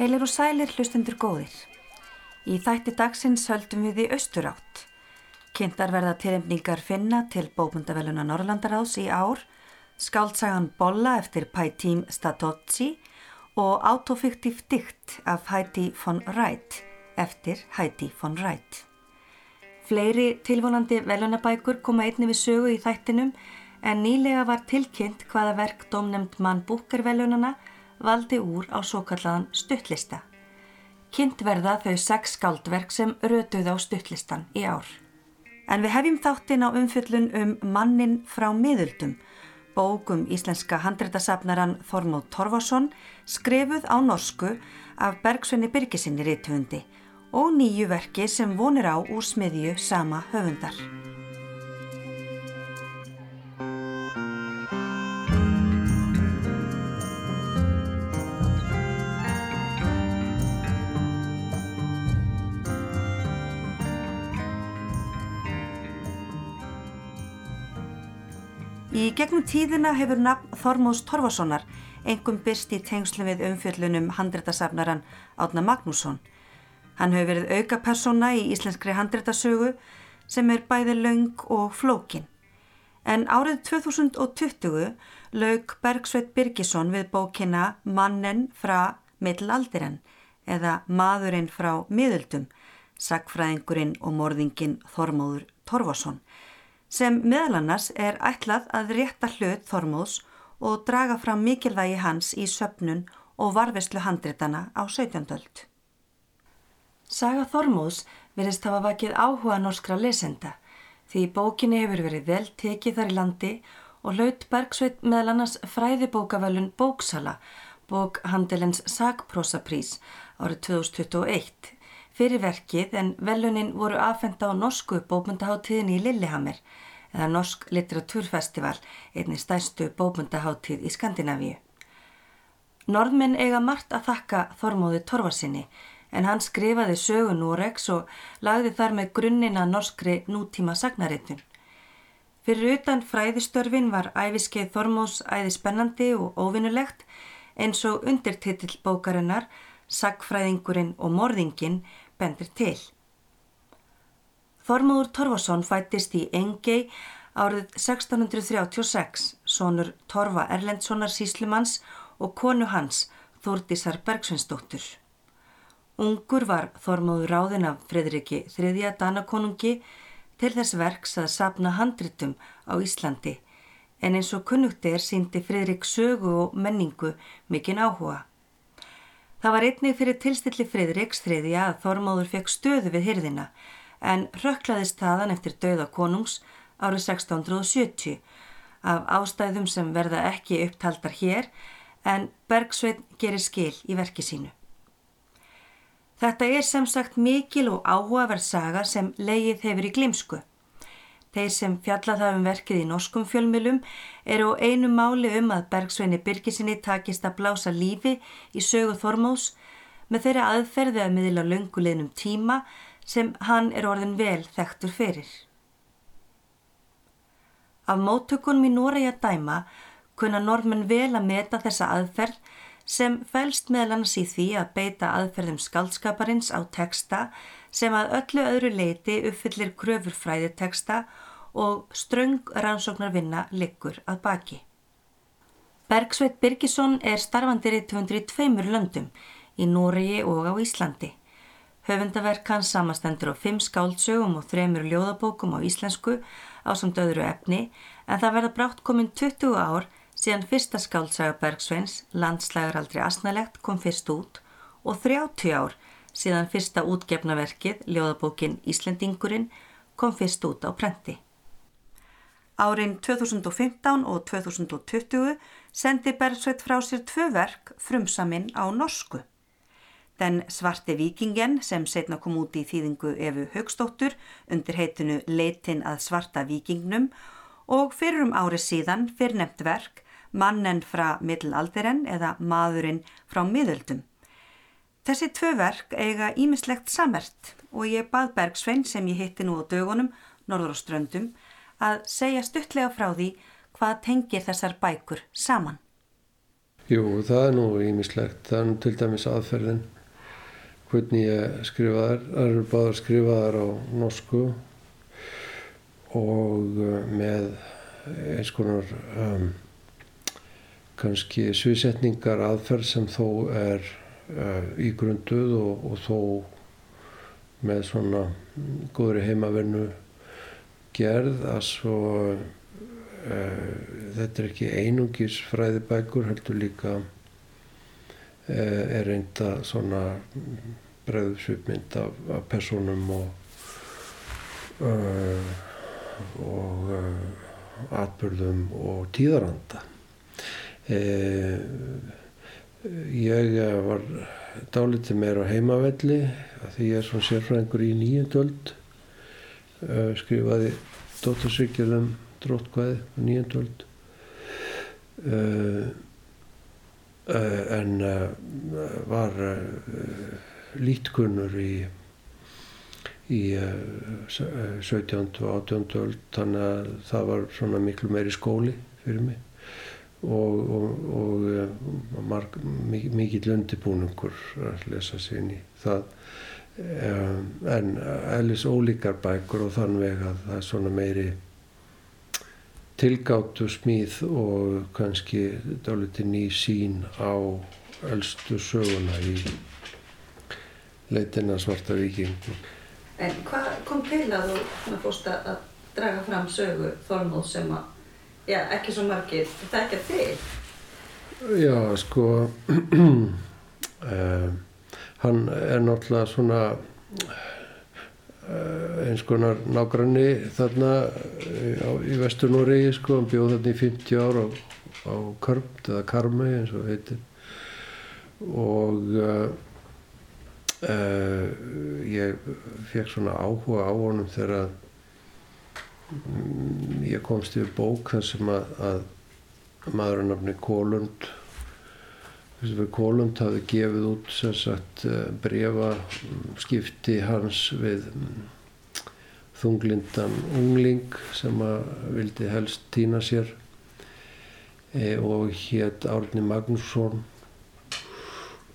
Heilir og sælir hlustundur góðir. Í þætti dagsins höldum við í austurátt. Kynntar verða tilefningar finna til bókundaveluna Norrlandaráðs í ár, skáltsagan Bolla eftir Pætím Statozzi og autofiktív dikt af Heidi von Wright eftir Heidi von Wright. Fleiri tilvonandi velunabækur koma einni við sögu í þættinum en nýlega var tilkynnt hvaða verk domnemd mann búkervelunana valdi úr á svo kallaðan stuttlista. Kynnt verða þau sex skáldverk sem rötuð á stuttlistan í ár. En við hefjum þáttinn á umfyllun um Mannin frá miðuldum, bókum íslenska handreitasafnaran Þormóð Torfarsson, skrifuð á norsku af Bergsvenni Birgisinni rítufundi og nýju verki sem vonir á úr smiðju sama höfundar. Í gegnum tíðina hefur nafn Þormóðs Torfasonar engum byrst í tengslu við umfjöllunum handréttasafnaran Átna Magnússon. Hann hefur verið auka persóna í íslenskri handréttasögu sem er bæði laung og flókin. En árið 2020 laug Bergsveit Birgisson við bókina Mannen frá middelaldiren eða Maðurinn frá miðöldum, sagfræðingurinn og morðinginn Þormóður Torfason sem meðal annars er ætlað að rétta hlut Þormóðs og draga fram mikilvægi hans í söpnun og varfislu handritana á 17. öld. Saga Þormóðs verist hafa vakið áhuga norskra lesenda því bókinni hefur verið vel tekið þar í landi og hlaut Bergsveit meðal annars fræðibókavölun Bóksala, bók Handelens Sagprosaprís árið 2021 fyrir verkið en velunin voru aðfenda á norsku bókmyndaháttíðin í Lillehammer eða Norsk Litteratúrfestival, einni stærstu bókmyndaháttíð í Skandinavíu. Norðminn eiga margt að þakka Þormóði Torvarsinni en hann skrifaði sögu Noregs og lagði þar með grunnina norskri nútíma sagnaritun. Fyrir utan fræðistörfin var æfiskeið Þormóðs æði spennandi og óvinnulegt eins og undirtitill bókarinnar Sagfræðingurinn og morðinginn bendir til. Þormóður Torfason fættist í Engei árið 1636, sonur Torfa Erlendssonar síslumanns og konu hans, Þórdísar Bergsvinsdóttur. Ungur var Þormóður ráðin af Fredriki þriðja Danakonungi til þess verks að sapna handritum á Íslandi, en eins og kunnugt er síndi Fredrik sögu og menningu mikinn áhuga. Það var einnig fyrir tilstilli Fridriks þriðja að Þormóður fekk stöðu við hyrðina en rökklaðist þaðan eftir dauða konungs árið 1670 af ástæðum sem verða ekki upptaldar hér en Bergsveit gerir skil í verki sínu. Þetta er sem sagt mikil og áhugaverð saga sem leið hefur í glimsku. Þeir sem fjallað hafa um verkið í norskum fjölmjölum eru á einu máli um að Bergsveini Birgisinni takist að blása lífi í sögu Þormós með þeirra aðferði að miðla lönguleginum tíma sem hann er orðin vel þekktur fyrir. Af móttökunum í að dæma kunna normen vel að meta þessa aðferð sem fælst meðal annars í því að beita aðferðum skaldskaparins á teksta sem að öllu öðru leiti uppfyllir kröfurfræðiteksta og ströng rannsóknarvinna liggur að baki. Bergsveit Birgisson er starfandir í 202 löndum í Nóriði og á Íslandi. Höfundaverk hans samastendur á fimm skáldsögum og þremur ljóðabókum á íslensku á samt öðru efni en það verða brátt komin 20 ár síðan fyrsta skáltsaga Bergsveins, landslægaraldri asnalegt, kom fyrst út og 30 ár síðan fyrsta útgefnaverkið, ljóðabókin Íslendingurinn, kom fyrst út á prenti. Árin 2015 og 2020 sendi Bergsveit frá sér tvö verk frumsaminn á norsku. Den svarti vikingen sem setna kom út í þýðingu Efu Högstóttur undir heitinu Leitin að svarta vikingnum og fyrir um ári síðan fyrir nefnt verk Mannen frá middelaldiren eða Maðurinn frá miðöldum. Þessi tvö verk eiga ímislegt samert og ég bað Bergsvein sem ég hitti nú á dögunum, norður á ströndum, að segja stuttlega frá því hvað tengir þessar bækur saman. Jú, það er nú ímislegt. Það er nú til dæmis aðferðin hvernig ég skrifaðar. Það eru báðar skrifaðar á norsku og uh, með eins konar um, kannski sviðsetningar aðferð sem þó er ígrunduð og, og þó með svona góðri heimavennu gerð að svo uh, þetta er ekki einungis fræðibækur heldur líka uh, er reynda svona bregðsvipmynd af, af personum og og atbyrðum og tíðaranda ég var dálítið meira á heimavelli því ég er svona sérfræðingur í nýjendöld skrifaði dóttarsvíkjulum drótkvæði á nýjendöld en var lítkunnur í í 17. og 18. öld þannig að það var svona miklu meiri skóli fyrir mig og, og, og marg, mikill undirbúningur að lesa sér inn í það. Um, en eðlis ólíkar bækur og þann veg að það er svona meiri tilgáttu smíð og kannski dálítið ný sín á eldstu söguna í leitina svarta vikingum En hvað kom til að þú fórst að draga fram sögu Þormóð sem að, já, ekki svo margir. Þekkja þig? Já, sko, uh, hann er náttúrulega svona uh, eins konar nágranni þarna á, í Vestur-Noregi, sko, hann bjóð þarna í 50 ár á, á Körmt eða Karmæ eins og heitir. Og uh, Uh, ég fekk svona áhuga á honum þegar ég komst yfir bók þar sem að, að maðurinn nafni Kólund Kólund hafði gefið út sagt, uh, brefa skipti hans við um, þunglindan ungling sem að vildi helst týna sér e, og hétt Árni Magnússon.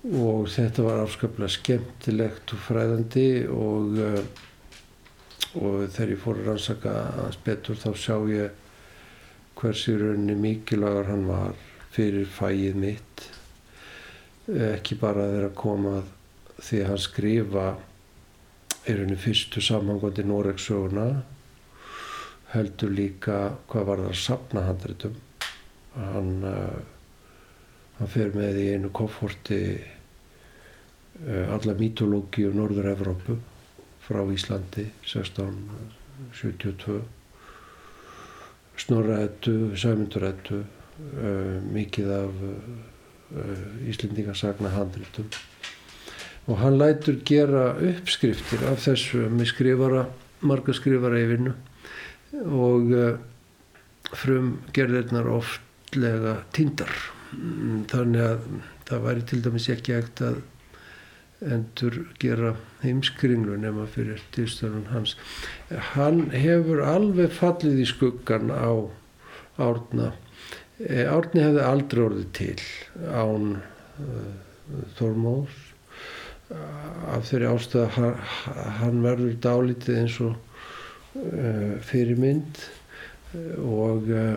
Og þetta var afskaplega skemmtilegt og fræðandi og, og þegar ég fór að rannsaka hans betur þá sjá ég hversi rauninni mikilvægur hann var fyrir fæið mitt. Ekki bara þegar að koma því að hann skrifa í rauninni fyrstu samhangandi Noregsöguna heldur líka hvað var það að sapna handritum. Hann, hann fer með í einu kofforti alla mítológi um Norður-Evrópu frá Íslandi 1672 Snorraættu, Sæmundurættu uh, mikið af uh, Íslendingasagna handritum og hann lætur gera uppskriftir af þessu með skrifara, marga skrifara í vinnu og uh, frum gerðirnar oftlega tindar. Þannig að það væri til dæmis ekki ekkert að endur gera heimskringlu nema fyrir tilstörun hans. Hann hefur alveg fallið í skuggan á Árna. Árni hefði aldrei orðið til án uh, Þormóðs af þeirri ástæða hann verður dálítið eins og uh, fyrirmynd og uh,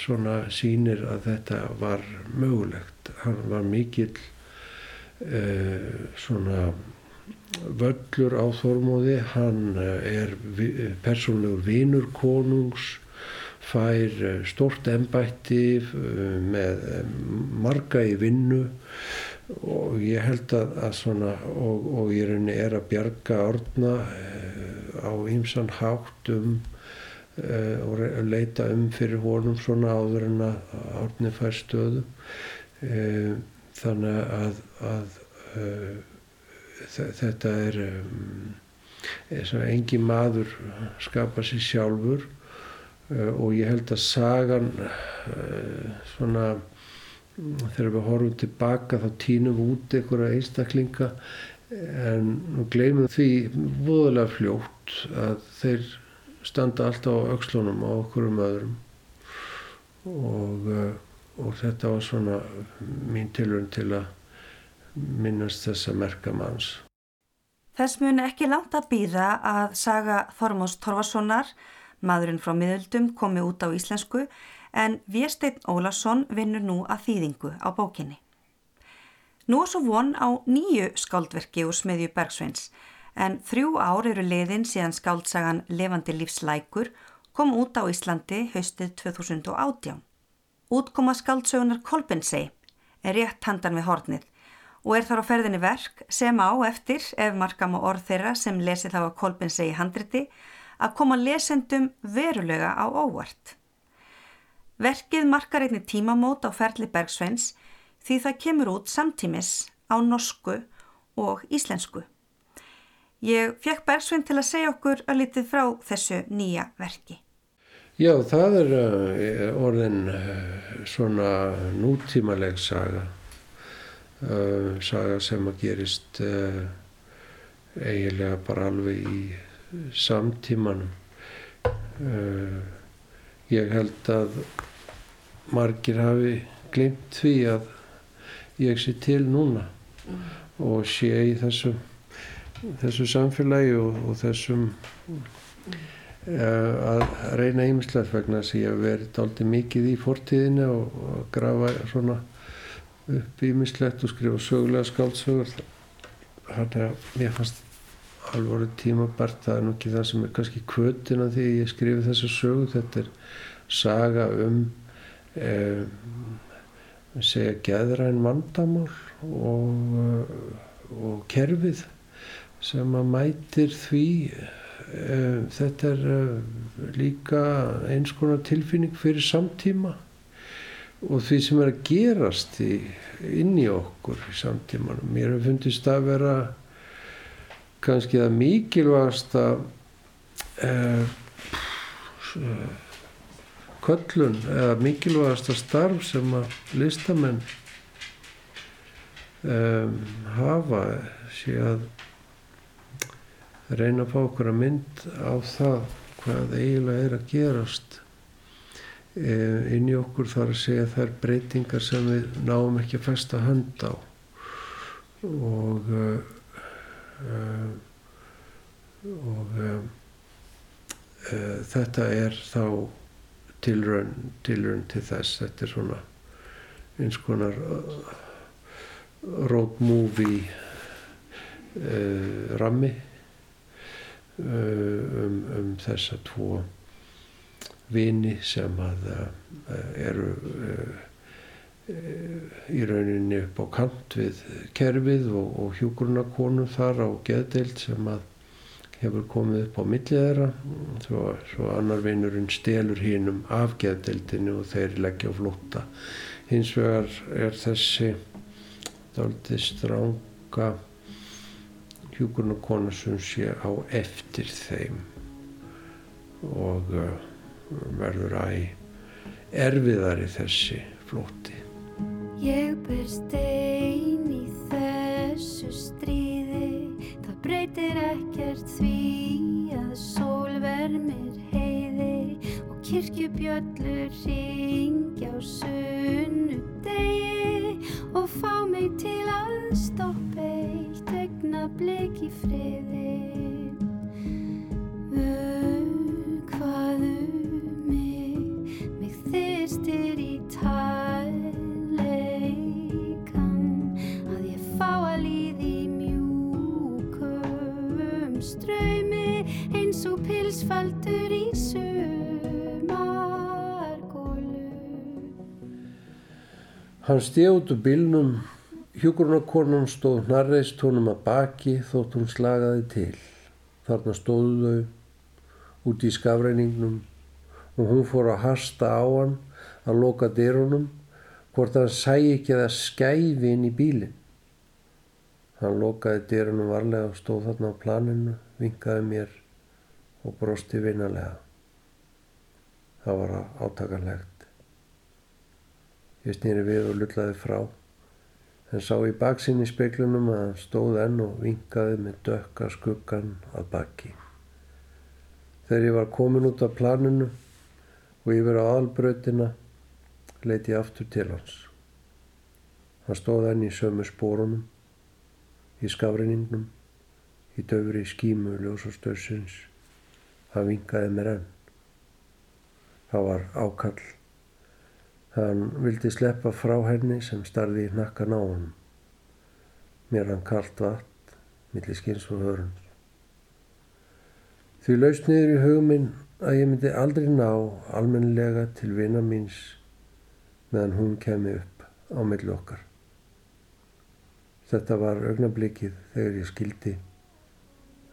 svona sínir að þetta var mögulegt. Hann var mikill svona völlur á Þormóði hann er persónlegur vinur konungs fær stort ennbætti uh, með marga í vinnu og ég held að, að svona og, og ég er að bjarga orðna uh, á ýmsan hátt um og leita um fyrir honum svona áður en að orðni fær stöðu þannig að, að uh, þetta er um, engi maður skapa sér sjálfur uh, og ég held að sagan uh, svona þegar við horfum tilbaka þá týnum við út einhverja einstaklinga en gleymum því voðalega fljótt að þeir standa alltaf á aukslunum á okkur um öðrum. Og og þetta var svona mín tilvörn til að minnast þessa merkamanns. Þess muni ekki langt að býða að saga Þormós Torfarssonar, maðurinn frá miðöldum, komi út á íslensku en Viesteinn Ólason vinnur nú að þýðingu á bókinni. Nú er svo von á nýju skáldverki úr smiðju Bergsveins en þrjú ár eru liðin síðan skáldsagan Levandi lífslækur kom út á Íslandi haustið 2018. Útkoma skáldsögunar Kolbensei er rétt handan við hornið og er þar á ferðinni verk sem á eftir, ef markam á orð þeirra sem lesi þá að Kolbensei handriti, að koma lesendum verulega á óvart. Verkið markar einni tímamót á ferli Bergsveins því það kemur út samtímis á norsku og íslensku. Ég fekk Bergsvein til að segja okkur að litið frá þessu nýja verki. Já, það er uh, orðin uh, svona nútímaleg saga. Uh, saga sem að gerist eiginlega bara alveg í samtímanum. Ég held að margir hafi glimt því að ég sé til núna og sé í þessu, þessu samfélagi og, og þessum. Eh, að reyna ýmislegt vegna þess að ég hef verið aldrei mikið í fortíðinu og, og grafa svona upp ýmislegt og skrifa sögulega skáldsögur. Þannig að mér fannst alvoru tímabært það er nú ekki það sem er kannski kvötina því ég skrifi þessu sögu. Þetta er saga um eh, segja geðræn vandamál og, og kerfið sem að mætir því. Eh, þetta er eh, líka eins konar tilfinning fyrir samtíma og því sem er að gerast í, inn í okkur í samtímanum. Mér hef fundist að vera kannski það mikilvægast að eh, köllun eða mikilvægast að starf sem að listamenn eh, hafa sé að reyna að fá okkur að mynd á það hvað eiginlega er að gerast e, inn í okkur þar að segja þær breytingar sem við náum ekki að festa hönd á. Og uh, uh, og uh, þetta er þá tilraun, tilraun til þess. Þetta er svona eins konar road movie rammi um, um þessa tvo vini sem að uh, eru uh, í rauninni upp á kant við kerfið og, og hjúgrunarkonu þar á geðdeild sem að hefur komið upp á millið þeirra. Svo, svo annar vinurinn stelur hínum af geðdeildinu og þeir leggja á flótta. Hins vegar er þessi dálítið stránga hjúgrunarkona sem sé á eftir þeim. Og uh, verður æg erfiðari þessi flóti. Ég ber stein í þessu stríði, það breytir ekkert því að sól vermir heiði. Og kirkjubjöllur ringja á sunnu degi og fá mig til að stoppa eitt augnablik í friði. Vögvaðu mig, mig þyrstir í tæleikan að ég fá að líði mjúkum ströymi eins og pilsfaldur í sumargólu Hann úr bílnum Hjúgrunarkonan stóð hnarreist honum að baki þótt hún slagaði til. Þarna stóðu þau út í skafræningnum og hún fór að hasta á hann að loka dyrunum hvort hann sæ ekki að skæfi inn í bílinn. Hann lokaði dyrunum varlega og stóð þarna á planinu, vinkaði mér og brosti vinalega. Það var átakanlegt. Ég snýri við og lullaði frá en sá í baksinn í speiklunum að hann stóð enn og vingaði með dökka skuggan að bakki. Þegar ég var komin út af planinu og yfir á albröðina leiti ég aftur til hans. Hann stóð enn í sömu spórunum, í skafriningnum, í döfri skímu ljósastöðsins. Hann vingaði mér enn. Það var ákall. Hann vildi sleppa frá henni sem starði í nakkan á honum. Mér hann kallt vatn, millir skins og hörund. Því laust niður í hugminn að ég myndi aldrei ná almennilega til vina míns meðan hún kemi upp á milli okkar. Þetta var augnablikið þegar ég skildi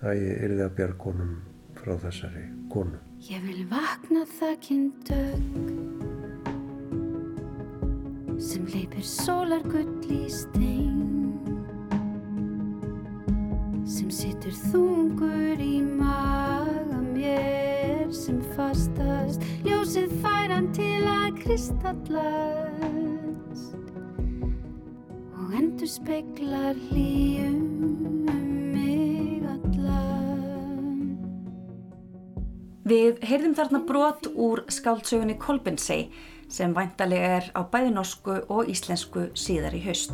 að ég yrði að bjargónum frá þessari konu. Ég vil vakna þakkinn dög sem leipir sólar gull í stein sem situr þungur í maga mér sem fastast ljósið færan til að kristallast og endur speiklar hlýjum um mig allan. Við heyrðum þarna brot úr skáldsögunni Kolbensey sem væntalega er á bæði norsku og íslensku síðar í haust.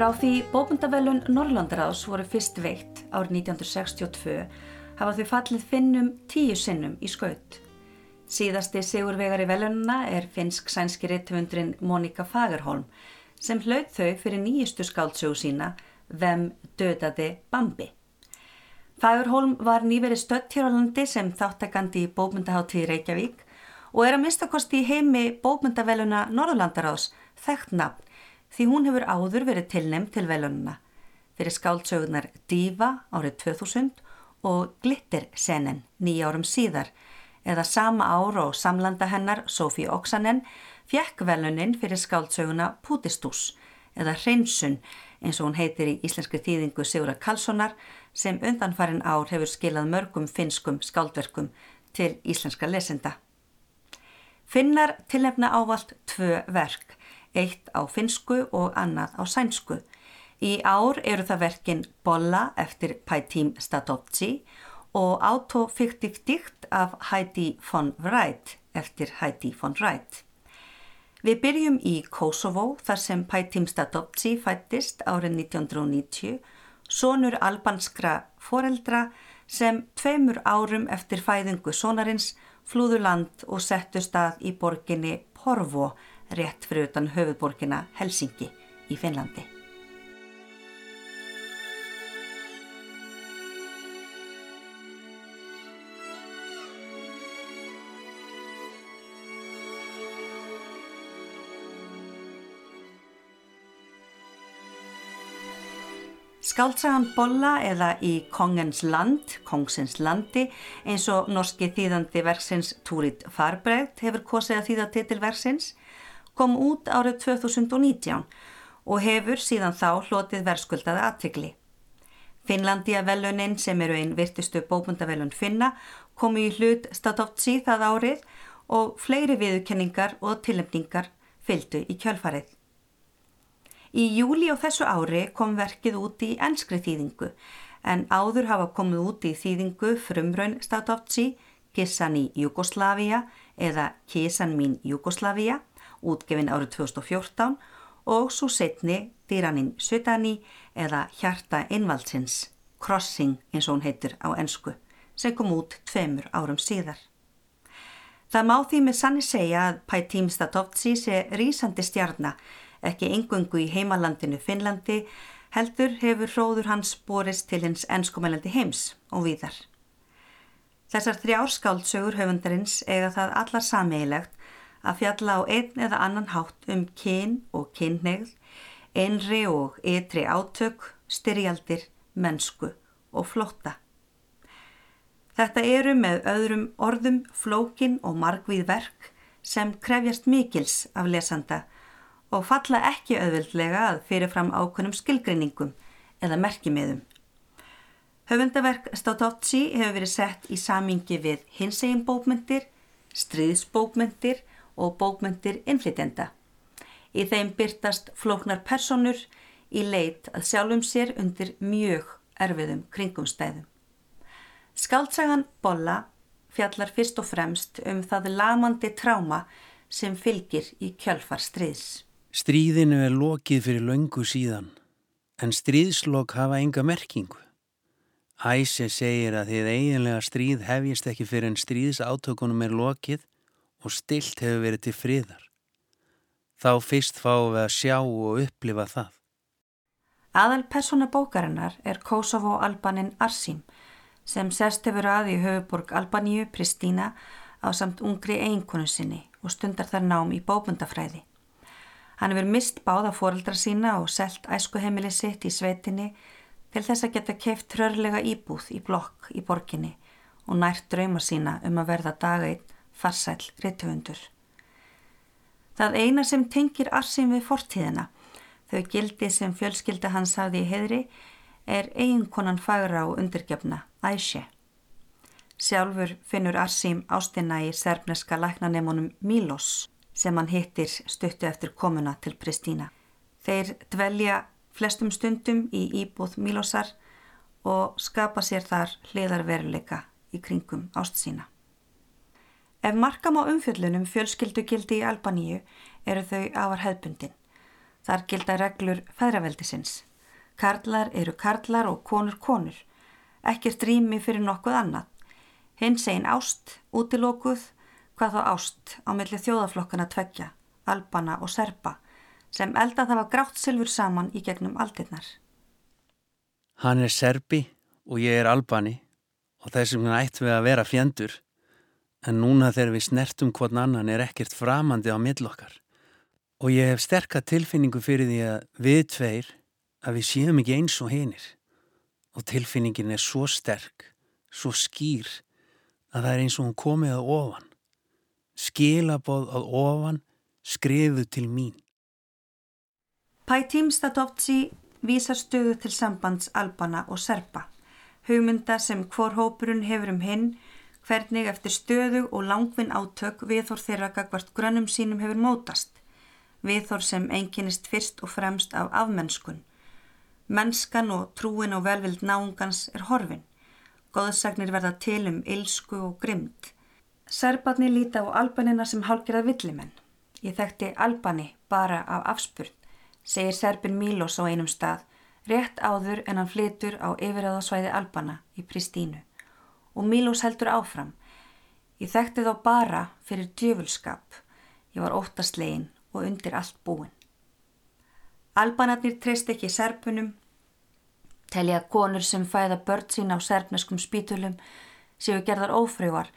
Frá því bókmyndavelun Norrlandaráðs voru fyrst veitt árið 1962 hafa þau fallið finnum tíu sinnum í skaut. Síðasti sigurvegari velununa er finsk-sænski reyttvundrin Monika Fagerholm sem hlaut þau fyrir nýjustu skáldsögu sína Vem dödaði Bambi. Fagerholm var nýverið stött hér á landi sem þáttakandi í bókmyndaháttíð Reykjavík og er að mistakosti í heimi bókmyndaveluna Norðurlandaráðs þekkt nafn því hún hefur áður verið tilnefnd til velununa fyrir skáldsögunar Diva árið 2000 og Glittersenen nýja árum síðar eða sama ár og samlanda hennar Sofí Oksanen fjekk velunin fyrir skáldsöguna Pútistús eða Hreinsun eins og hún heitir í íslenskri þýðingu Sigurða Karlssonar sem undanfarin ár hefur skilað mörgum finskum skáldverkum til íslenska lesenda. Finnar tilnefna ávalt tvö verk, eitt á finsku og annað á sænsku. Í ár eru það verkin Bolla eftir Pætím Stadovci og Autofiktiv dikt af Heidi von Wright eftir Heidi von Wright. Við byrjum í Kosovo þar sem Pætím Stadovci fættist árið 1990, sonur albanskra foreldra sem tveimur árum eftir fæðingu sonarins flúðu land og settu stað í borginni Porvo rétt fyrir utan höfuborgina Helsingi í Finnlandi. Skáldsagan Bolla eða í Kongens land, Kongsins landi, eins og norski þýðandi verksins Túrit Farbregt hefur kosið að þýða titilversins, kom út árið 2019 og hefur síðan þá hlotið verskuldaði aðtikli. Finnlandia velunin sem eru einn virtistu bópundavelun finna komu í hlut Stadovci það árið og fleiri viðurkenningar og tilnefningar fylgdu í kjölfarið. Í júli á þessu ári kom verkið út í enskri þýðingu en áður hafa komið út í þýðingu frumraun Stadovci, Kissan í Jugoslavia eða Kissan mín Jugoslavia, útgefin árið 2014 og svo setni Dýranin Sötani eða Hjarta Einvaldsins, Crossing eins og hún heitir á ensku, sem kom út tveimur árum síðar. Það má því með sanni segja að Pætím Stadovci sé rísandi stjarnar ekki engungu í heimalandinu Finnlandi, heldur hefur hróður hans borist til hins enskumælandi heims og víðar. Þessar þrjárskáldsögur höfundarins eiga það allar sameigilegt að fjalla á einn eða annan hátt um kyn og kynneigð, einri og ytri átök, styrjaldir, mennsku og flótta. Þetta eru með öðrum orðum flókin og margvíð verk sem krefjast mikils af lesanda og falla ekki auðvildlega að fyrirfram ákveðnum skilgreiningum eða merkimiðum. Höfundaverk Stautovci hefur verið sett í samingi við hinsegin bókmyndir, stríðsbókmyndir og bókmyndir innflytjenda. Í þeim byrtast flóknar personur í leit að sjálfum sér undir mjög erfiðum kringumstæðum. Skaldsagan Bolla fjallar fyrst og fremst um það lamandi tráma sem fylgir í kjölfar stríðs. Stríðinu er lokið fyrir löngu síðan, en stríðslokk hafa enga merkingu. Æse segir að þið eiginlega stríð hefjist ekki fyrir en stríðsátökunum er lokið og stilt hefur verið til friðar. Þá fyrst fáum við að sjá og upplifa það. Aðal persóna bókarinnar er Kosovo-albanin Arsim sem sest hefur að í höfuborg Albaníu, Pristína, á samt ungri eiginkonu sinni og stundar þar nám í bóbundafræði. Hann hefur mist báða fóreldra sína og selt æskuheimili sitt í sveitinni til þess að geta keift trörlega íbúð í blokk í borginni og nært drauma sína um að verða dageitt farsæl rittufundur. Það eina sem tengir Arsim við fortíðina, þau gildi sem fjölskylda hans hafði í heðri, er eiginkonan fagra og undirgefna, Æsje. Sjálfur finnur Arsim ástina í serbneska læknanemunum Milos sem hann hittir stuttu eftir komuna til Pristína. Þeir dvelja flestum stundum í íbúð Milosar og skapa sér þar hliðarveruleika í kringum ást sína. Ef markam á umfjöllunum fjölskyldugildi í Albaníu eru þau afar hefbundin. Þar gilda reglur feðraveldisins. Karlar eru karlar og konur konur. Ekkert rými fyrir nokkuð annað. Hins einn ást, útilókuð, hvað þá ást á milli þjóðaflokkana tveggja, albana og serpa, sem elda það var grátt silfur saman í gegnum aldirnar. Hann er serbi og ég er albani og þessum hann ætti við að vera fjendur en núna þegar við snertum hvern annan er ekkert framandi á millokkar. Og ég hef sterka tilfinningu fyrir því að við tveir að við séum ekki eins og hinir. Og tilfinningin er svo sterk, svo skýr að það er eins og hún komið að ofan. Skilaboð að ofan skrifu til mín. Pætím Statovci vísar stöðu til sambands Albana og Serpa. Hugmynda sem hvor hópurinn hefur um hinn hvernig eftir stöðu og langvinn átök viðhór þeirra gagvart grönnum sínum hefur mótast, viðhór sem einkynist fyrst og fremst af afmennskun. Mennskan og trúin og velvild náungans er horfin, goðsagnir verða til um ilsku og grimd. Serbarni líta á albanina sem hálgjörða villimenn. Ég þekkti albani bara af afspurn, segir serbin Mílos á einum stað, rétt áður en hann flytur á yfirraðasvæði albana í Pristínu og Mílós heldur áfram. Ég þekkti þá bara fyrir djöfulskap. Ég var óttaslegin og undir allt búin. Albanarnir treyst ekki serpunum, telja konur sem fæða börn sín á serpneskum spítulum séu gerðar ófrögar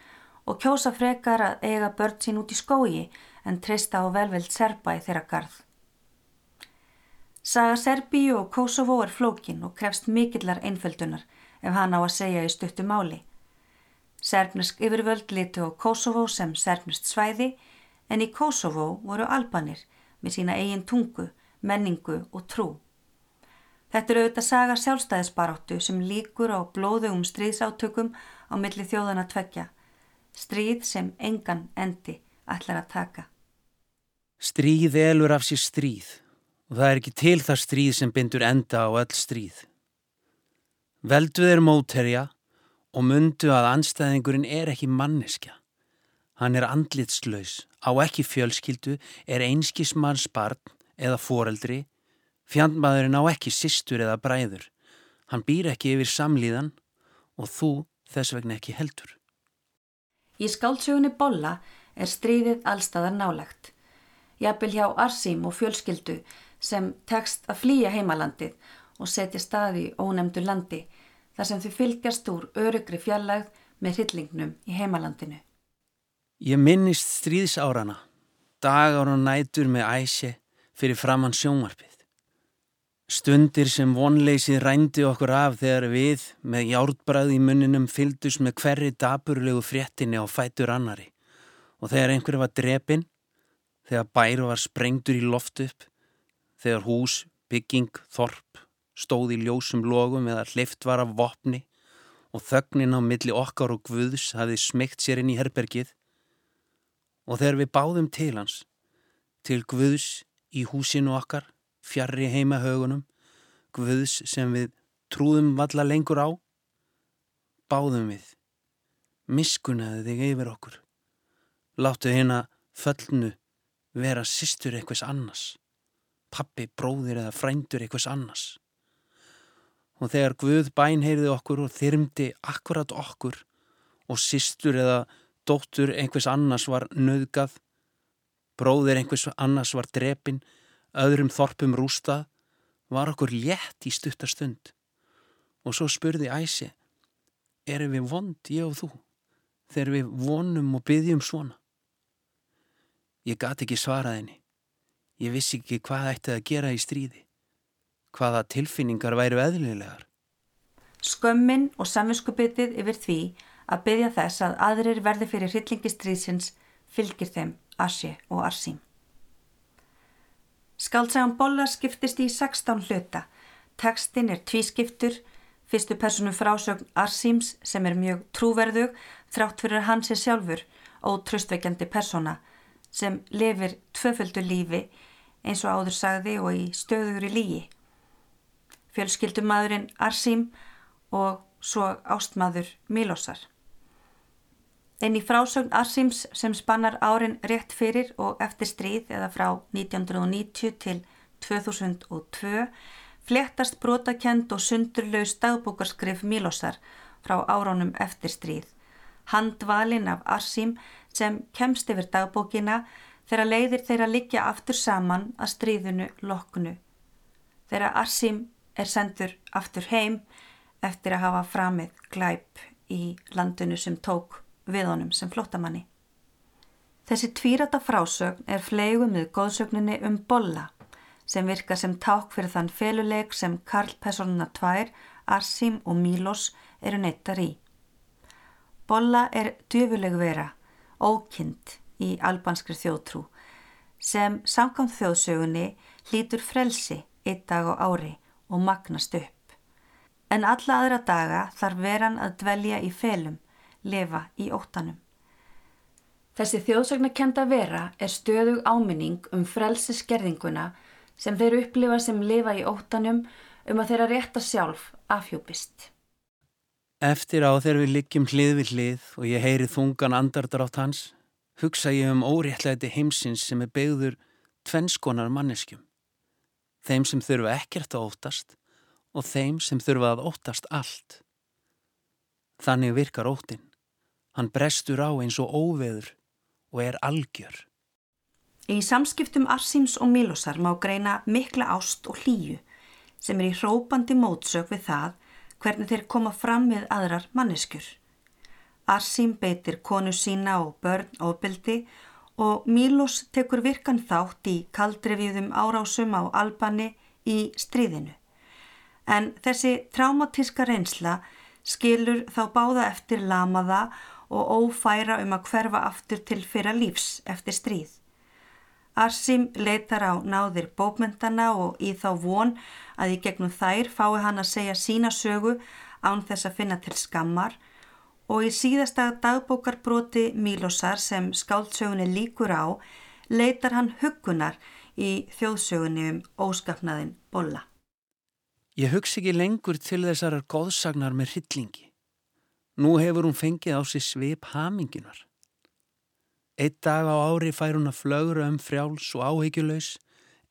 og kjósa frekar að eiga börn sín út í skógi en treysta á velveld serpa í þeirra garð. Saga Serbíu og Kosovo er flókin og krefst mikillar einföldunar ef hann á að segja í stuttu máli. Serbnesk yfirvöld litu á Kosovo sem serbnest svæði en í Kosovo voru albanir með sína eigin tungu, menningu og trú. Þetta eru auðvitað saga sjálfstæðisbaróttu sem líkur á blóðugum stríðsátökum á milli þjóðana tveggja. Stríð sem engan endi ætlar að taka. Stríð elur af sér stríð og það er ekki til það stríð sem bindur enda á öll stríð. Velduð er móterja og mundu að anstæðingurinn er ekki manneskja. Hann er andlitslaus, á ekki fjölskyldu, er einskismanns barn eða foreldri, fjandmaðurinn á ekki sistur eða bræður. Hann býr ekki yfir samlíðan og þú þess vegna ekki heldur. Í skáltsögunni Bolla er stríðið allstaðar nálagt. Jafnvel hjá Arsim og fjölskyldu sem tekst að flýja heimalandið og setja staði ónemdu landi þar sem þau fylgjast úr örugri fjallægð með hryllingnum í heimalandinu. Ég minnist stríðsárana, dagar og nætur með æsi fyrir framann sjónvarpið. Stundir sem vonleysið rændi okkur af þegar við með hjártbræð í munninum fyldus með hverri daburlegu fréttinni á fætur annari og þegar einhver var drepin, þegar bær var sprengtur í loft upp, þegar hús, bygging, þorp, stóð í ljósum logum eða hlift var af vopni og þögnin á milli okkar og Guðs hafði smygt sér inn í herbergið og þegar við báðum til hans, til Guðs í húsinu okkar, fjarrri heima högunum, guðs sem við trúðum valla lengur á, báðum við, miskunnaði þig yfir okkur, láttu hérna föllnu vera sýstur eitthvað annars, pappi, bróðir eða frændur eitthvað annars. Og þegar Guð bænheyrði okkur og þyrmdi akkurat okkur og sýstur eða dóttur einhvers annars var nöðgað, bróðir einhvers annars var drepin, öðrum þorpum rústað, var okkur létt í stuttastund. Og svo spurði Æsi, erum við vond, ég og þú, þegar við vonum og byggjum svona? Ég gati ekki svarað henni. Ég vissi ekki hvað ætti að gera í stríði. Hvaða tilfinningar væru eðlilegar. Skömmin og samvinskupitið yfir því að byggja þess að aðrir verði fyrir hryllingistriðsins fylgir þeim Asje og Arsím. Skaldsagan Bolla skiptist í 16 hluta. Tekstin er tvískiptur, fyrstu personu frásögn Arsíms sem er mjög trúverðug þrátt fyrir hans er sjálfur og tröstveikjandi persona sem lifir tvöföldu lífi eins og áður sagði og í stöður í lígi. Fjölskyldumadurinn Arsím og svo ástmaður Milosar. En í frásögn Arsíms sem spannar árin rétt fyrir og eftir stríð eða frá 1990 til 2002 flettast brotakend og sundurlaus dagbúkarskrif Milosar frá áránum eftir stríð. Handvalin af Arsím sem kemst yfir dagbókina þegar leiðir þeirra liggja aftur saman að stríðinu loknu. Þeirra Arsím er sendur aftur heim eftir að hafa framið glæp í landinu sem tók við honum sem flottamanni. Þessi tvírata frásögn er fleigumið góðsögninni um bolla sem virka sem ták fyrir þann feluleik sem Karl Pessoluna 2, Arsím og Mílos eru neittar í. Bolla er djöfuleg vera ókynd í albanskri þjóðtrú sem samkvæmt þjóðsögunni hlýtur frelsi eitt dag á ári og magnast upp. En alla aðra daga þarf veran að dvelja í felum, lifa í óttanum. Þessi þjóðsögnakenda vera er stöðug áminning um frelsiskerðinguna sem þeir upplifa sem lifa í óttanum um að þeirra rétta sjálf afhjúpist. Eftir á þegar við liggjum hlið við hlið og ég heyri þungan andardrátt hans, hugsa ég um óréttlæti heimsins sem er beigður tvennskonar manneskjum. Þeim sem þurfa ekkert að óttast og þeim sem þurfa að óttast allt. Þannig virkar óttin. Hann brestur á eins og óveður og er algjör. Í samskiptum Arsíms og Milosar má greina mikla ást og hlýju sem er í hrópandi mótsök við það hvernig þeir koma fram við aðrar manneskjur. Arsím beitir konu sína og börn ofbeldi og Mílos tekur virkan þátt í kaldrefiðum árásum á Albani í stríðinu. En þessi traumatíska reynsla skilur þá báða eftir lamaða og ófæra um að hverfa aftur til fyrra lífs eftir stríð. Arsim leitar á náðir bókmyndana og í þá von að í gegnum þær fái hann að segja sína sögu án þess að finna til skammar og í síðasta dagbókarbroti Mílosar sem skáldsögunni líkur á leitar hann hugunar í þjóðsögunni um óskapnaðin bolla. Ég hugsi ekki lengur til þessarar góðsagnar með hryllingi. Nú hefur hún fengið á sig svip haminginar. Eitt dag á ári fær hún að flögra um frjáls og áhegjulös.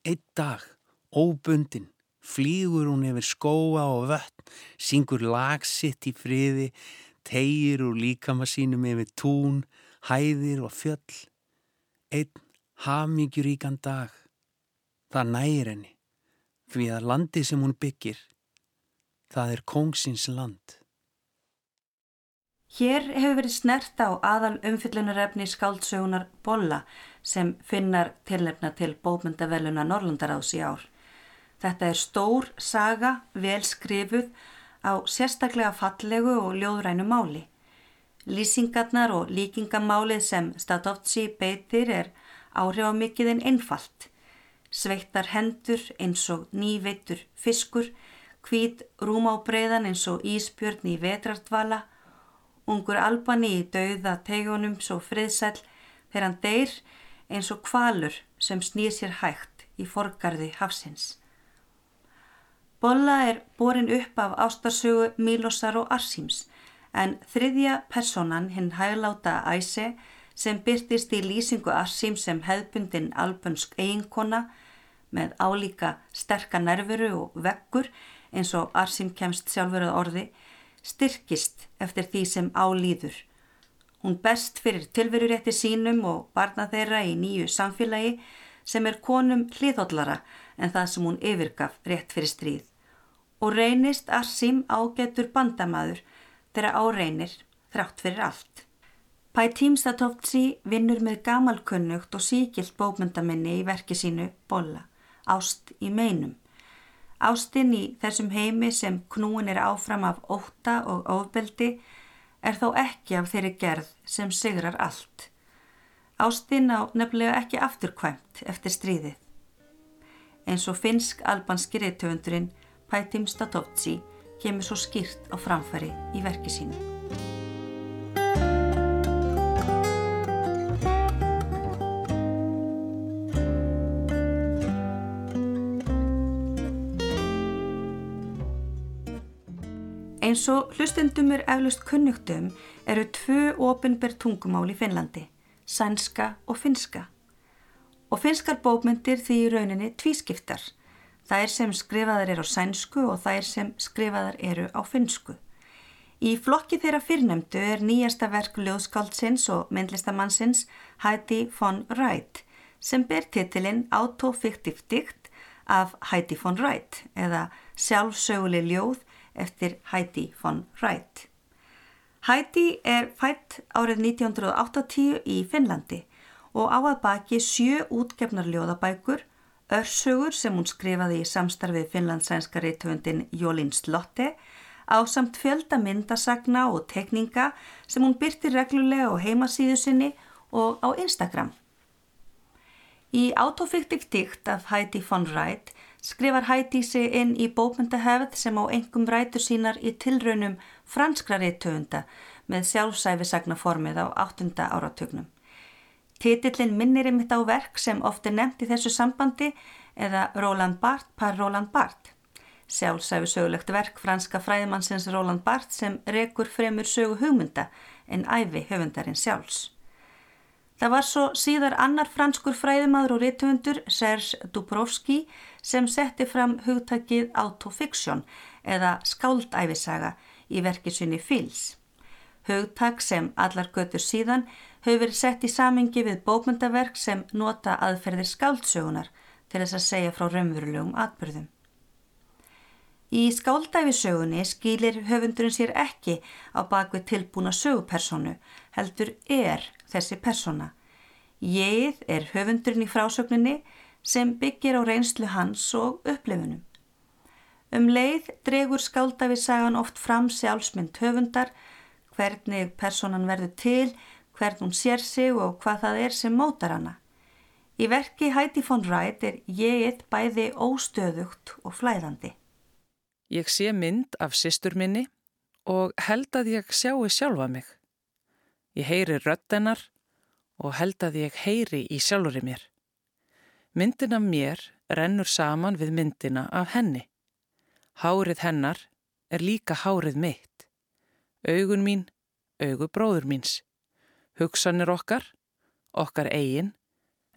Eitt dag, óbundin, flýgur hún yfir skóa og vött, syngur lagsitt í friði, tegir úr líkama sínum yfir tún, hæðir og fjöll. Einn hafmyggjuríkan dag. Það nægir henni, því að landi sem hún byggir, það er kongsins land. Hér hefur verið snert á aðal umfyllunarefni skáldsögunar Bolla sem finnar tilnefna til bókmyndaveluna Norrlandaráðs í ár. Þetta er stór saga, vel skrifuð á sérstaklega fallegu og ljóðrænu máli. Lýsingarnar og líkingamálið sem Stadovci beitir er áhrifamikið en einfalt. Sveittar hendur eins og nýveitur fiskur, hvít rúmábreiðan eins og íspjörn í vetrartvala Ungur Albani í dauða tegunum svo friðsæl þegar hann deyr eins og kvalur sem snýr sér hægt í forgarði hafsins. Bolla er borin upp af ástarsögu Mílosar og Arsíms en þriðja personan hinn hægláta æse sem byrtist í lýsingu Arsím sem hefðbundin albönsk eiginkona með álíka sterka nervuru og veggur eins og Arsím kemst sjálfur að orði styrkist eftir því sem álýður. Hún best fyrir tilverurétti sínum og barna þeirra í nýju samfélagi sem er konum hliðhóllara en það sem hún yfirgaf rétt fyrir stríð. Og reynist Arsím ágetur bandamaður þegar áreinir þrátt fyrir allt. Pætím Statovtsi vinnur með gamalkunnugt og síkilt bókmyndaminni í verki sínu Bolla, Ást í meinum. Ástinn í þessum heimi sem knúin er áfram af óta og ofbeldi er þó ekki af þeirri gerð sem sigrar allt. Ástinn á nefnilega ekki afturkvæmt eftir stríðið. Eins og finsk albanski reytöfundurinn Pætím Statovtsi kemur svo skýrt á framfæri í verki sínu. Eins og hlustendum er eflust kunnugtum eru tvö ofinber tungumál í Finnlandi, sænska og finska. Og finskar bókmyndir því í rauninni tvískiptar. Það er sem skrifaðar eru á sænsku og það er sem skrifaðar eru á finsku. Í flokki þeirra fyrrnemdu er nýjasta verk ljóðskáldsins og myndlistamannsins Heidi von Wright sem ber titilinn Autofiktiv dikt af Heidi von Wright eða sjálfsöguleg ljóð eftir Heidi von Wright. Heidi er fætt árið 1980 í Finnlandi og á að baki sjö útgefnar ljóðabækur, örsögur sem hún skrifaði í samstarfið finlandsænska reytöfundin Jólín Slotte, á samt fjölda myndasagna og tekninga sem hún byrti reglulega á heimasíðu sinni og á Instagram. Í Autofiktiv dikt af Heidi von Wright skrifar Hæti sig inn í bókmyndahefð sem á engum rætur sínar í tilraunum franskra reytöfunda með sjálfsæfisagnaformið á 8. áratögnum. Titillin minnir einmitt á verk sem oft er nefnt í þessu sambandi eða Roland Barthes par Roland Barthes. Sjálfsæfisögulegt verk franska fræðimannsins Roland Barthes sem rekur fremur sögu hugmynda en æfi höfundarinn sjálfs. Það var svo síðar annar franskur fræðimaður og rítumundur, Serge Dubrovski, sem setti fram hugtakið autofiction eða skáldæfisaga í verkisunni Fils. Hugtak sem allar götur síðan hefur verið sett í samingi við bókmyndaverk sem nota aðferðir skáldsögunar til þess að segja frá raunverulegum atbyrðum. Í skáldæfisögunni skilir höfundurinn sér ekki á bakvið tilbúna sögupersonu, heldur er þessi persona. Ég er höfundurinn í frásögninni sem byggir á reynslu hans og upplifunum. Um leið dregur skáldafisagan oft fram sjálfsmynd höfundar, hvernig personan verður til, hvern hún sér sig og hvað það er sem mótar hana. Í verki Heidi von Wright er ég bæði óstöðugt og flæðandi. Ég sé mynd af sýstur minni og held að ég sjáu sjálfa mig. Ég heyri röttenar og held að ég heyri í sjálfuri mér. Myndin af mér rennur saman við myndina af henni. Hárið hennar er líka hárið mitt. Augun mín, augu bróður míns. Hugsanir okkar, okkar eigin,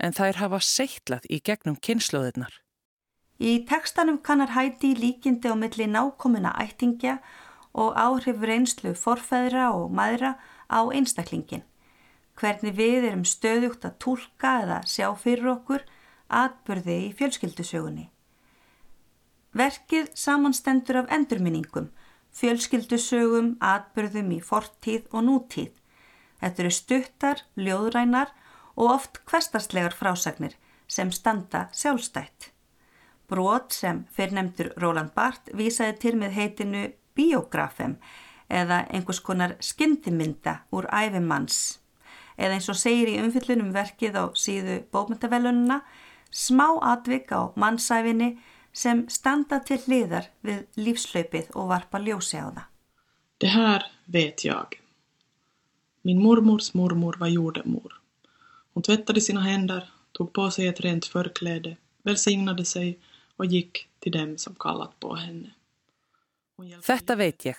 en þær hafa seitlað í gegnum kynnslóðirnar. Í tekstanum kannar hæti líkindi á milli nákomuna ættingja og áhrif reynslu forfæðra og maðra á einstaklingin. Hvernig við erum stöðugt að tólka eða sjá fyrir okkur atbyrði í fjölskyldusögunni. Verkið samanstendur af endurminningum, fjölskyldusögum, atbyrðum í fortíð og nútíð. Þetta eru stuttar, ljóðrænar og oft kvestarslegar frásagnir sem standa sjálfstætt. Brot sem fyrrnemdur Roland Barth vísaði til með heitinu Biografem eða einhvers konar skyndimynda úr æfimanns eða eins og segir í umfyllunum verkið á síðu bókmyndavelununa smá atvik á mannsæfinni sem standa til hliðar við lífslaupið og varpa ljósi á það. Det här vet jag. Min mormors mormor var jordemor. Hon tvättade sina händer, tog på sig ett rent förkläde, välsignade sig och gick till dem som kallat på henne. Hon hjälpte Þetta veit ég.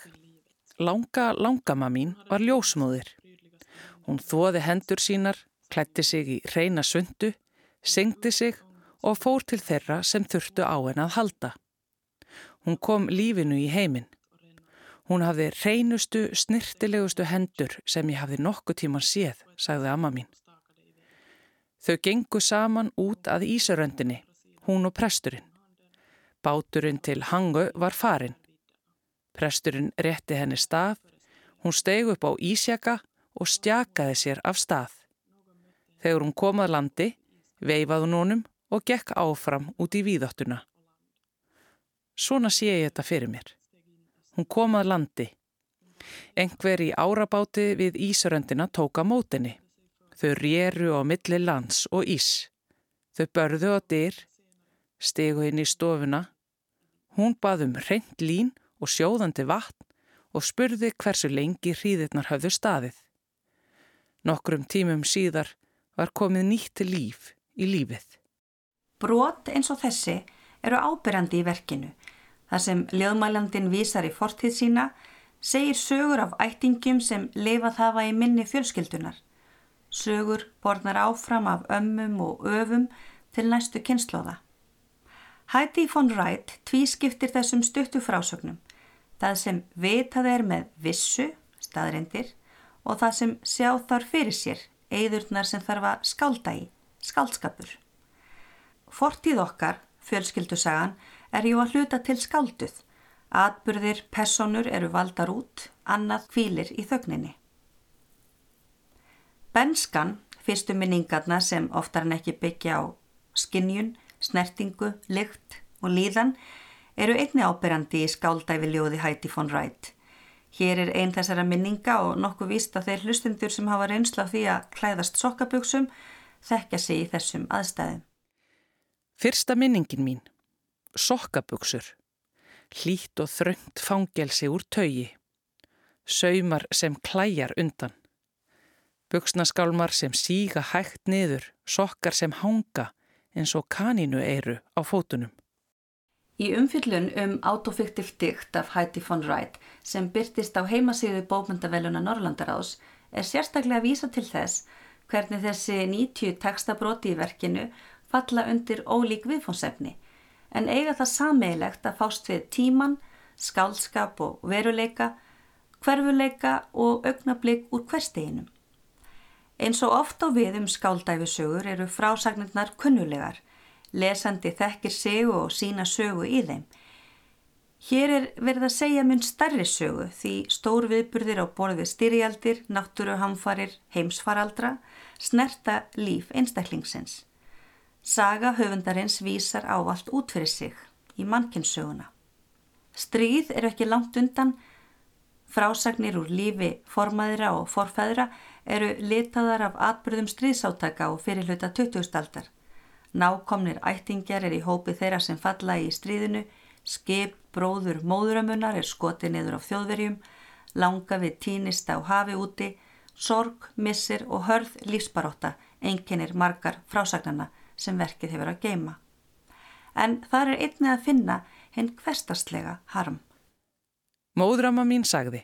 Langa langama mín var ljósmóðir. Hún þóði hendur sínar, klætti sig í reyna sundu, syngdi sig og fór til þeirra sem þurftu á henn að halda. Hún kom lífinu í heiminn. Hún hafði reynustu, snirtilegustu hendur sem ég hafði nokkuð tíman séð, sagði amma mín. Þau gengu saman út að Ísaröndinni, hún og presturinn. Báturinn til Hangu var farin. Presturinn rétti henni staf, hún steig upp á Ísjaka og stjakaði sér af stað. Þegar hún kom að landi, veifaði hún honum og gekk áfram út í víðáttuna. Svona sé ég þetta fyrir mér. Hún kom að landi. Engver í árabáti við Ísaröndina tóka mótinni. Þau réru á milli lands og ís. Þau börðu á dyr, stegu inn í stofuna. Hún baðum reynd lín og sjóðandi vatn og spurði hversu lengi hríðirnar höfðu staðið. Nokkrum tímum síðar var komið nýtt líf í lífið. Brot eins og þessi eru ábyrjandi í verkinu. Það sem ljóðmælandin vísar í fortíð sína segir sögur af ættingum sem lifað hafa í minni fjölskyldunar. Sögur borðnar áfram af ömmum og öfum til næstu kynnslóða. Heidi von Wright tvískiptir þessum stuttu frásögnum. Það sem vitað er með vissu, staðrindir, og það sem sjá þar fyrir sér, eðurnar sem þarf að skálda í, skáldskapur. Fortíð okkar, fjölskyldusagan, er jú að hluta til skálduð. Atburðir, personur eru valdar út, annað kvílir í þögninni. Benskan, fyrstu minningarna sem oftar en ekki byggja á skinnjun, snertingu, lykt og líðan, eru einni ábyrjandi í skáldæfi ljóði Heidi von Wright. Hér er einn þessara minninga og nokkuð víst að þeir hlustundur sem hafa reynsla því að klæðast sokkaböksum þekkja sig í þessum aðstæðum. Fyrsta minningin mín. Sokkabuxur. Hlýtt og þröngt fangelsi úr taugi. Saumar sem klæjar undan. Buxnaskálmar sem síga hægt niður, sokkar sem hanga eins og kaninu eiru á fótunum. Í umfyllun um autofiktiv dikt af Heidi von Wright sem byrtist á heimasíðu bókmyndaveluna Norrlandaráðs er sérstaklega að vísa til þess hvernig þessi 90 textabróti í verkinu falla undir ólík viðfónsefni en eiga það sameigilegt að fást við tíman, skálskap og veruleika, hverfuleika og augnablík úr hversteginum. Eins og oft á við um skáldæfisögur eru frásagnirnar kunnulegar, lesandi þekkir sig og sína sögu í þeim. Hér er verið að segja mun starri sögu því stór viðburðir á borð við styrjaldir, náttúruhamfarir, heimsfaraldra, snerta líf einstaklingsins. Saga höfundarins vísar ávalt út fyrir sig í mannkynnssöguna. Stríð eru ekki langt undan, frásagnir úr lífi formaðira og forfæðra eru litaðar af atbyrðum stríðsátaka og fyrirluta 20. aldar. Nákomnir ættingjar er í hópi þeirra sem falla í stríðinu, skip, bróður, móðuramunnar er skotið niður á þjóðverjum, langa við tínist á hafi úti, sorg, missir og hörð lífsbaróta einkennir margar frásagnana sem verkið hefur að geima. En þar er einnig að finna hinn hverstastlega harm. Móðrama mín sagði.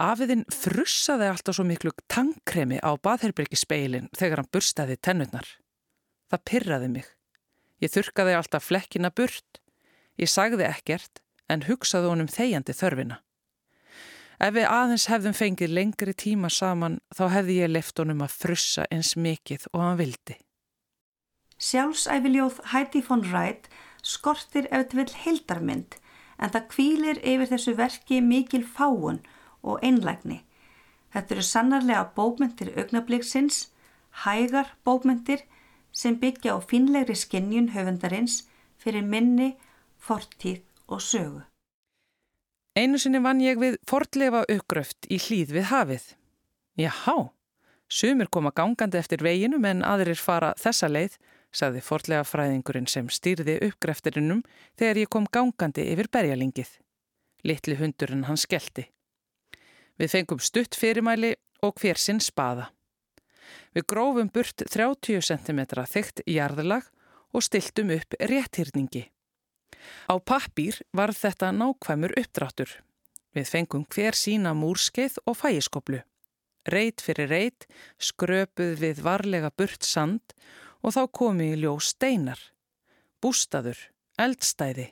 Afiðinn frussaði alltaf svo miklu tangkremi á baðherbyrgi speilin þegar hann burstaði tennurnar. Það pyrraði mig. Ég þurkaði alltaf flekkina burt. Ég sagði ekkert en hugsaði honum þegjandi þörfina. Ef við aðeins hefðum fengið lengri tíma saman þá hefði ég left honum að frussa eins mikið og hann vildi. Sjálfsæfiljóð Heidi von Wright skortir ef þetta vil heildarmynd en það kvílir yfir þessu verki mikil fáun og einlægni. Þetta eru sannarlega bókmyndir augnabliksins, hægar bókmyndir sem byggja á finlegri skinnjun höfundarins fyrir minni, fortíð og sögu. Einu sinni vann ég við fordlefa uppgröft í hlýð við hafið. Jáhá, sumir koma gangandi eftir veginum en aðrir fara þessa leið, sagði fordlega fræðingurinn sem stýrði uppgreftirinum þegar ég kom gangandi yfir berjalingið. Littli hundurinn hann skellti. Við fengum stutt fyrirmæli og hver sinn spaða. Við grófum burt 30 cm þygt jarðlag og stiltum upp rétthyrningi. Á pappír var þetta nákvæmur uppdráttur. Við fengum hver sína múrskeið og fægiskoplu. Reit fyrir reit skröpuð við varlega burt sand og þá komi í ljós steinar. Bústaður, eldstæði,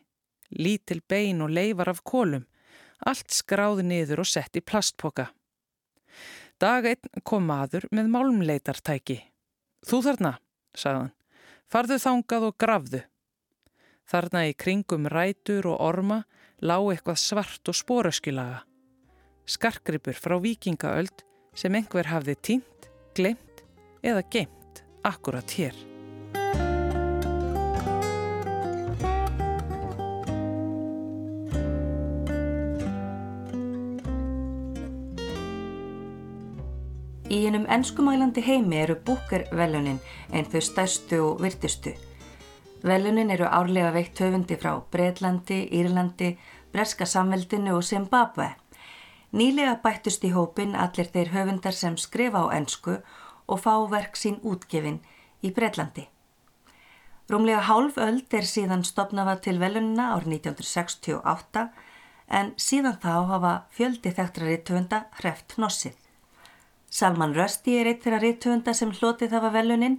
lítil bein og leifar af kólum, allt skráði niður og sett í plastpoka. Dag einn kom maður með málmleitartæki. Þú þarna, sagðan, farðu þangað og grafðu. Þarna í kringum rætur og orma lág eitthvað svart og spóröskilaga. Skarkripur frá vikingaöld sem einhver hafði tínt, glemt eða geimt akkurat hér. Í einum ennskumælandi heimi eru búkervelunin en þau stærstu og virtustu. Velunin eru árlega veikt höfundi frá Breitlandi, Írlandi, Breska samveldinu og Zimbabwe. Nýlega bættust í hópin allir þeir höfundar sem skrifa á ennsku og fá verk sín útgefin í Breitlandi. Rúmlega hálf öld er síðan stopnafa til velunina árið 1968 en síðan þá hafa fjöldi þekktra rittöfunda hreft nossið. Salman Rushdie er eitt þeirra rittöfunda sem hlotið hafa velunin,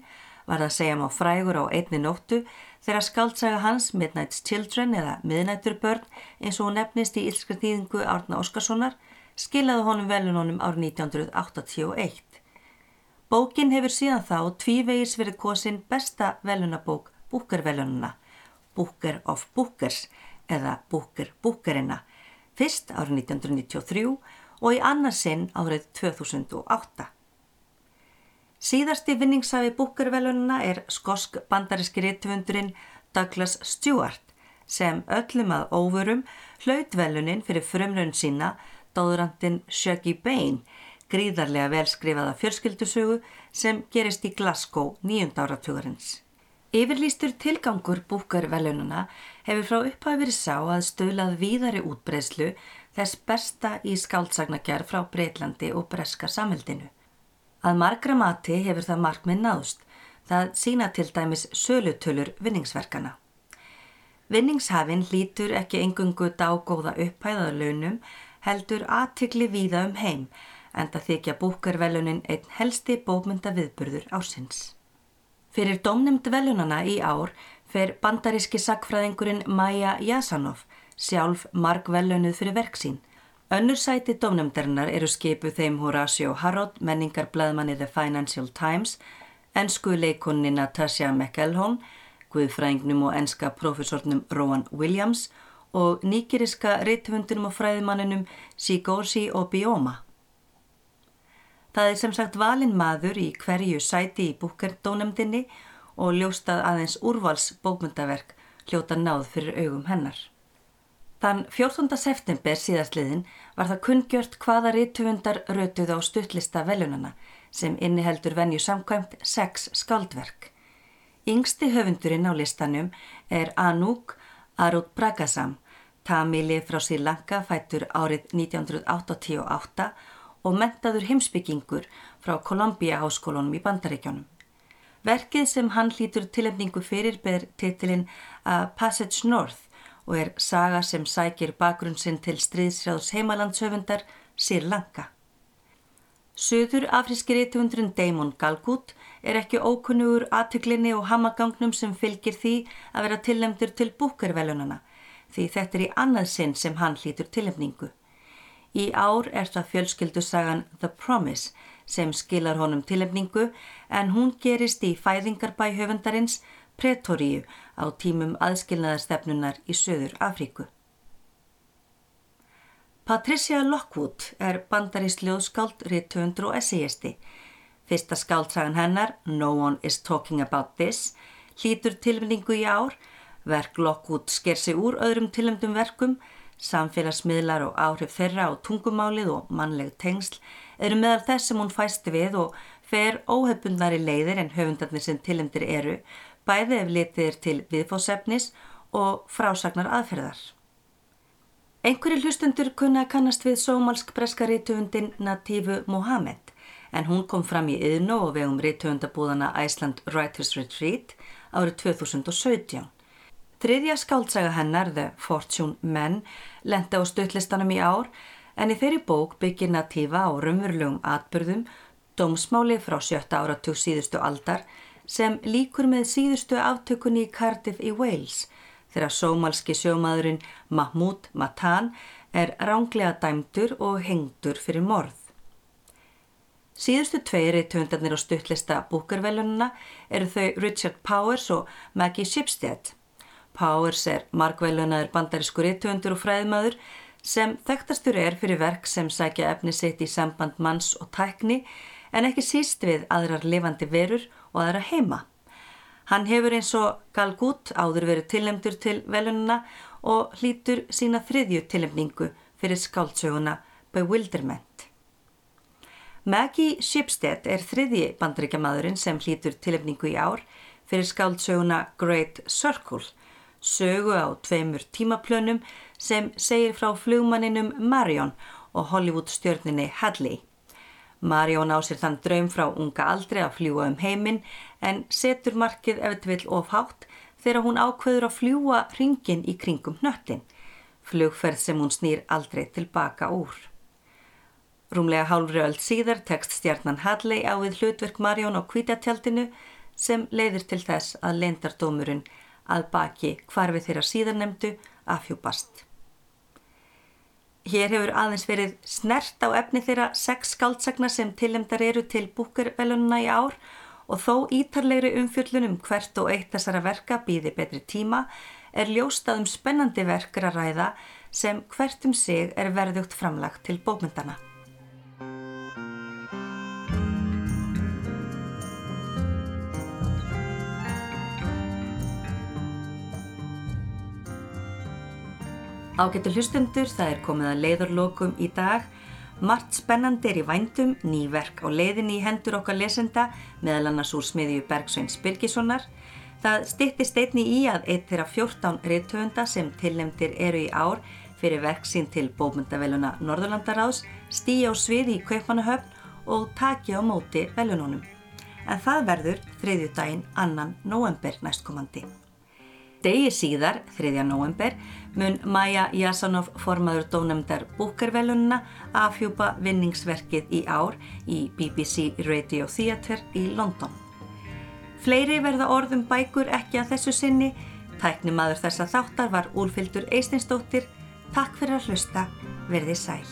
var það segjum á frægur á einni nóttu þegar skaldsaga hans Midnight's Children eða Miðnætturbörn eins og hún nefnist í ílskra þýðingu Árna Óskarssonar skilaði honum velunónum árið 1981. Bókin hefur síðan þá tvívegis verið kosin besta velunabók Búkervelununa, Booker of Bookers eða Booker Bookerina, fyrst árið 1993 og í annarsinn árið 2008. Síðasti vinningsafi Bookervelununa er skosk bandaríski rittvöndurinn Douglas Stewart sem öllum að óvörum hlautvelunin fyrir frumrönn sína dóðrandin Shuggy Bain, gríðarlega velskrifaða fjölskyldusögu sem gerist í Glasgow nýjunda áratugurins. Yfirlýstur tilgangur búkarvelununa hefur frá upphafi verið sá að stöðlað víðari útbreyslu þess besta í skáldsagnagjær frá Breitlandi og Breska samheldinu. Að margra mati hefur það markminn náðust, það sína til dæmis sölutölur vinningsverkana. Vinningshafinn lítur ekki engungu dágóða upphæðaða launum, heldur aðtikli víða um heim, en það þykja búkarvelunin einn helsti bókmynda viðburður ásins. Fyrir dómnumd velunana í ár fer bandaríski sakfræðingurinn Maja Jasanov, sjálf margvelunuð fyrir verksín, Önnur sæti dómnefndarinnar eru skipu þeim Horatio Harrod, menningarblæðmanni The Financial Times, ennsku leikunni Natasha McElhone, guðfræðingnum og ennska profesornum Rowan Williams og nýgiriska rittvundunum og fræðimanninum Sigorsi og Bioma. Það er sem sagt valin maður í hverju sæti í búkerdónefndinni og ljóstað aðeins úrvals bókmyndaverk hljóta náð fyrir augum hennar. Þann 14. september síðastliðin var það kunngjört hvaða rítvundar rötuð á stuttlista velunana sem inniheldur venju samkvæmt sex skaldverk. Yngsti höfundurinn á listanum er Anúk Arut Pragasam, tamili frá Sri Lanka fættur árið 1988 og mentaður heimsbyggingur frá Columbia háskólunum í Bandaríkjónum. Verkið sem hann hlýtur tilefningu fyrir ber titilinn A Passage North og er saga sem sækir bakgrunn sinn til stríðsjáðs heimalandshöfundar Sir Lanka. Suður afríski rítuvundurinn Damon Galgut er ekki ókunnugur aðtöklinni og hamagangnum sem fylgir því að vera tilnæmdur til búkervelunana því þetta er í annað sinn sem hann hlýtur tilnæmningu. Í ár er það fjölskyldusagan The Promise sem skilar honum tilnæmningu en hún gerist í fæðingarbæ höfundarins Pretoríu á tímum aðskilnaðarstefnunar í Suður Afríku. Patricia Lockwood er bandarist ljóðskáld, rittöfundur og essayisti. Fyrsta skáldsagan hennar, No One Is Talking About This, hlýtur tilmyndingu í ár. Verk Lockwood sker sig úr öðrum tilmyndum verkum, samfélagsmiðlar og áhrif þeirra á tungumálið og mannleg tengsl eru meðal þess sem hún fæsti við og fer óhefbundnari leiðir en höfundarnir sem tilmyndir eru bæði ef litið er til viðfósefnis og frásagnar aðferðar. Einhverju hlustundur kunna kannast við sómalsk breska rítuundin Natífu Mohamed en hún kom fram í yðnó og vegum ríttöfundabúðana Iceland Writers Retreat árið 2017. Þriðja skáldsaga hennar, The Fortune Men, lendi á stuttlistanum í ár en í þeirri bók byggir natífa á rumurlugum atbyrðum dómsmáli frá sjötta áratug síðustu aldar sem líkur með síðustu aftökunni í Cardiff í Wales þegar sómalski sjómaðurinn Mahmoud Matan er ránglega dæmdur og hengdur fyrir morð. Síðustu tveiri töndarnir á stuttlista búkarvelununa eru þau Richard Powers og Maggie Shipstead. Powers er markvelunaður bandarískur ítöndur og fræðmaður sem þekktastur er fyrir verk sem sækja efni sitt í samband manns og tækni en ekki síst við aðrar lifandi verur og aðra heima. Hann hefur eins og Gal Gut áður verið tillemdur til velununa og hlýtur sína þriðju tillemningu fyrir skáltsöguna Bewilderment. Maggie Shipstead er þriðji bandaríkjamadurinn sem hlýtur tillemningu í ár fyrir skáltsöguna Great Circle, sögu á tveimur tímaplönum sem segir frá flugmanninum Marion og Hollywood stjörninni Hadley. Marion á sér þann draum frá unga aldri að fljúa um heiminn en setur markið eftir vill ofhátt þegar hún ákveður að fljúa ringin í kringum hnöttin, flugferð sem hún snýr aldrei tilbaka úr. Rúmlega hálfri öll síðar tekst stjarnan Hadley á við hlutverk Marion á kvítatjaldinu sem leiðir til þess að leindardómurinn að baki hvarfi þeirra síðarnemdu afhjúpast. Hér hefur aðeins verið snert á efni þeirra sex skáldsagna sem tillemdar eru til búkurvelununa í ár og þó ítarlegri umfjöllunum hvert og eitt þessara verka býði betri tíma er ljóstað um spennandi verkur að ræða sem hvert um sig er verðugt framlagt til bókmyndana. Ágættu hlustundur, það er komið að leiðarlokum í dag. Mart spennandi er í vændum, nýverk á leiðinni í hendur okkar lesenda, meðal annars úr smiðju Bergsveins Birgissonar. Það stittist einni í að eitt þeirra 14 reythöfunda sem tilnemdir eru í ár fyrir verk sín til bókmyndaveluna Norðurlandaráðs stýja á sviði í Kaupanahöfn og taki á móti velunónum. En það verður þriðju daginn annan november næstkomandi. Degi síðar, 3. november, mun Maja Jasanov formaður dónefndar búkarvelununa afhjúpa vinningsverkið í ár í BBC Radio Theatre í London. Fleiri verða orðum bækur ekki að þessu sinni. Tæknimaður þessa þáttar var Úlfildur Eistinsdóttir. Takk fyrir að hlusta. Verði sæl.